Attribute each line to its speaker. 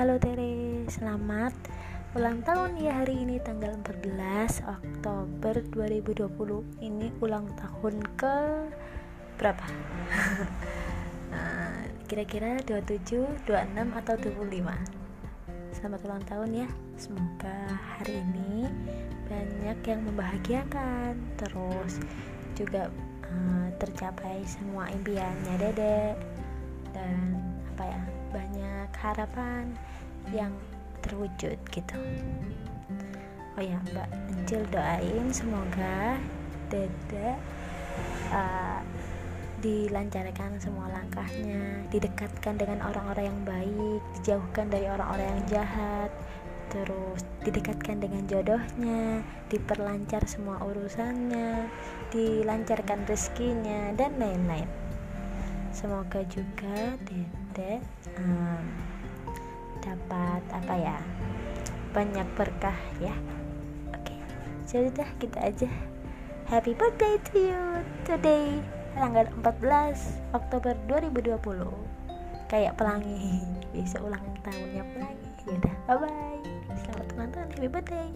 Speaker 1: Halo Tere, selamat ulang tahun ya hari ini tanggal 14 Oktober 2020 Ini ulang tahun ke berapa? Nah, kira-kira 27, 26 atau 25 Selamat ulang tahun ya Semoga hari ini banyak yang membahagiakan Terus juga uh, tercapai semua impiannya. Dedek Dan apa ya banyak harapan yang terwujud gitu. Oh ya mbak Encil doain semoga dede uh, dilancarkan semua langkahnya didekatkan dengan orang-orang yang baik dijauhkan dari orang-orang yang jahat terus didekatkan dengan jodohnya diperlancar semua urusannya dilancarkan rezekinya dan lain-lain. Semoga juga dede um, dapat apa ya? Banyak berkah ya. Oke jadi dah kita aja. Happy birthday to you today tanggal 14 Oktober 2020 kayak pelangi bisa ulang tahunnya pelangi. Ya udah bye bye selamat ulang tahun happy birthday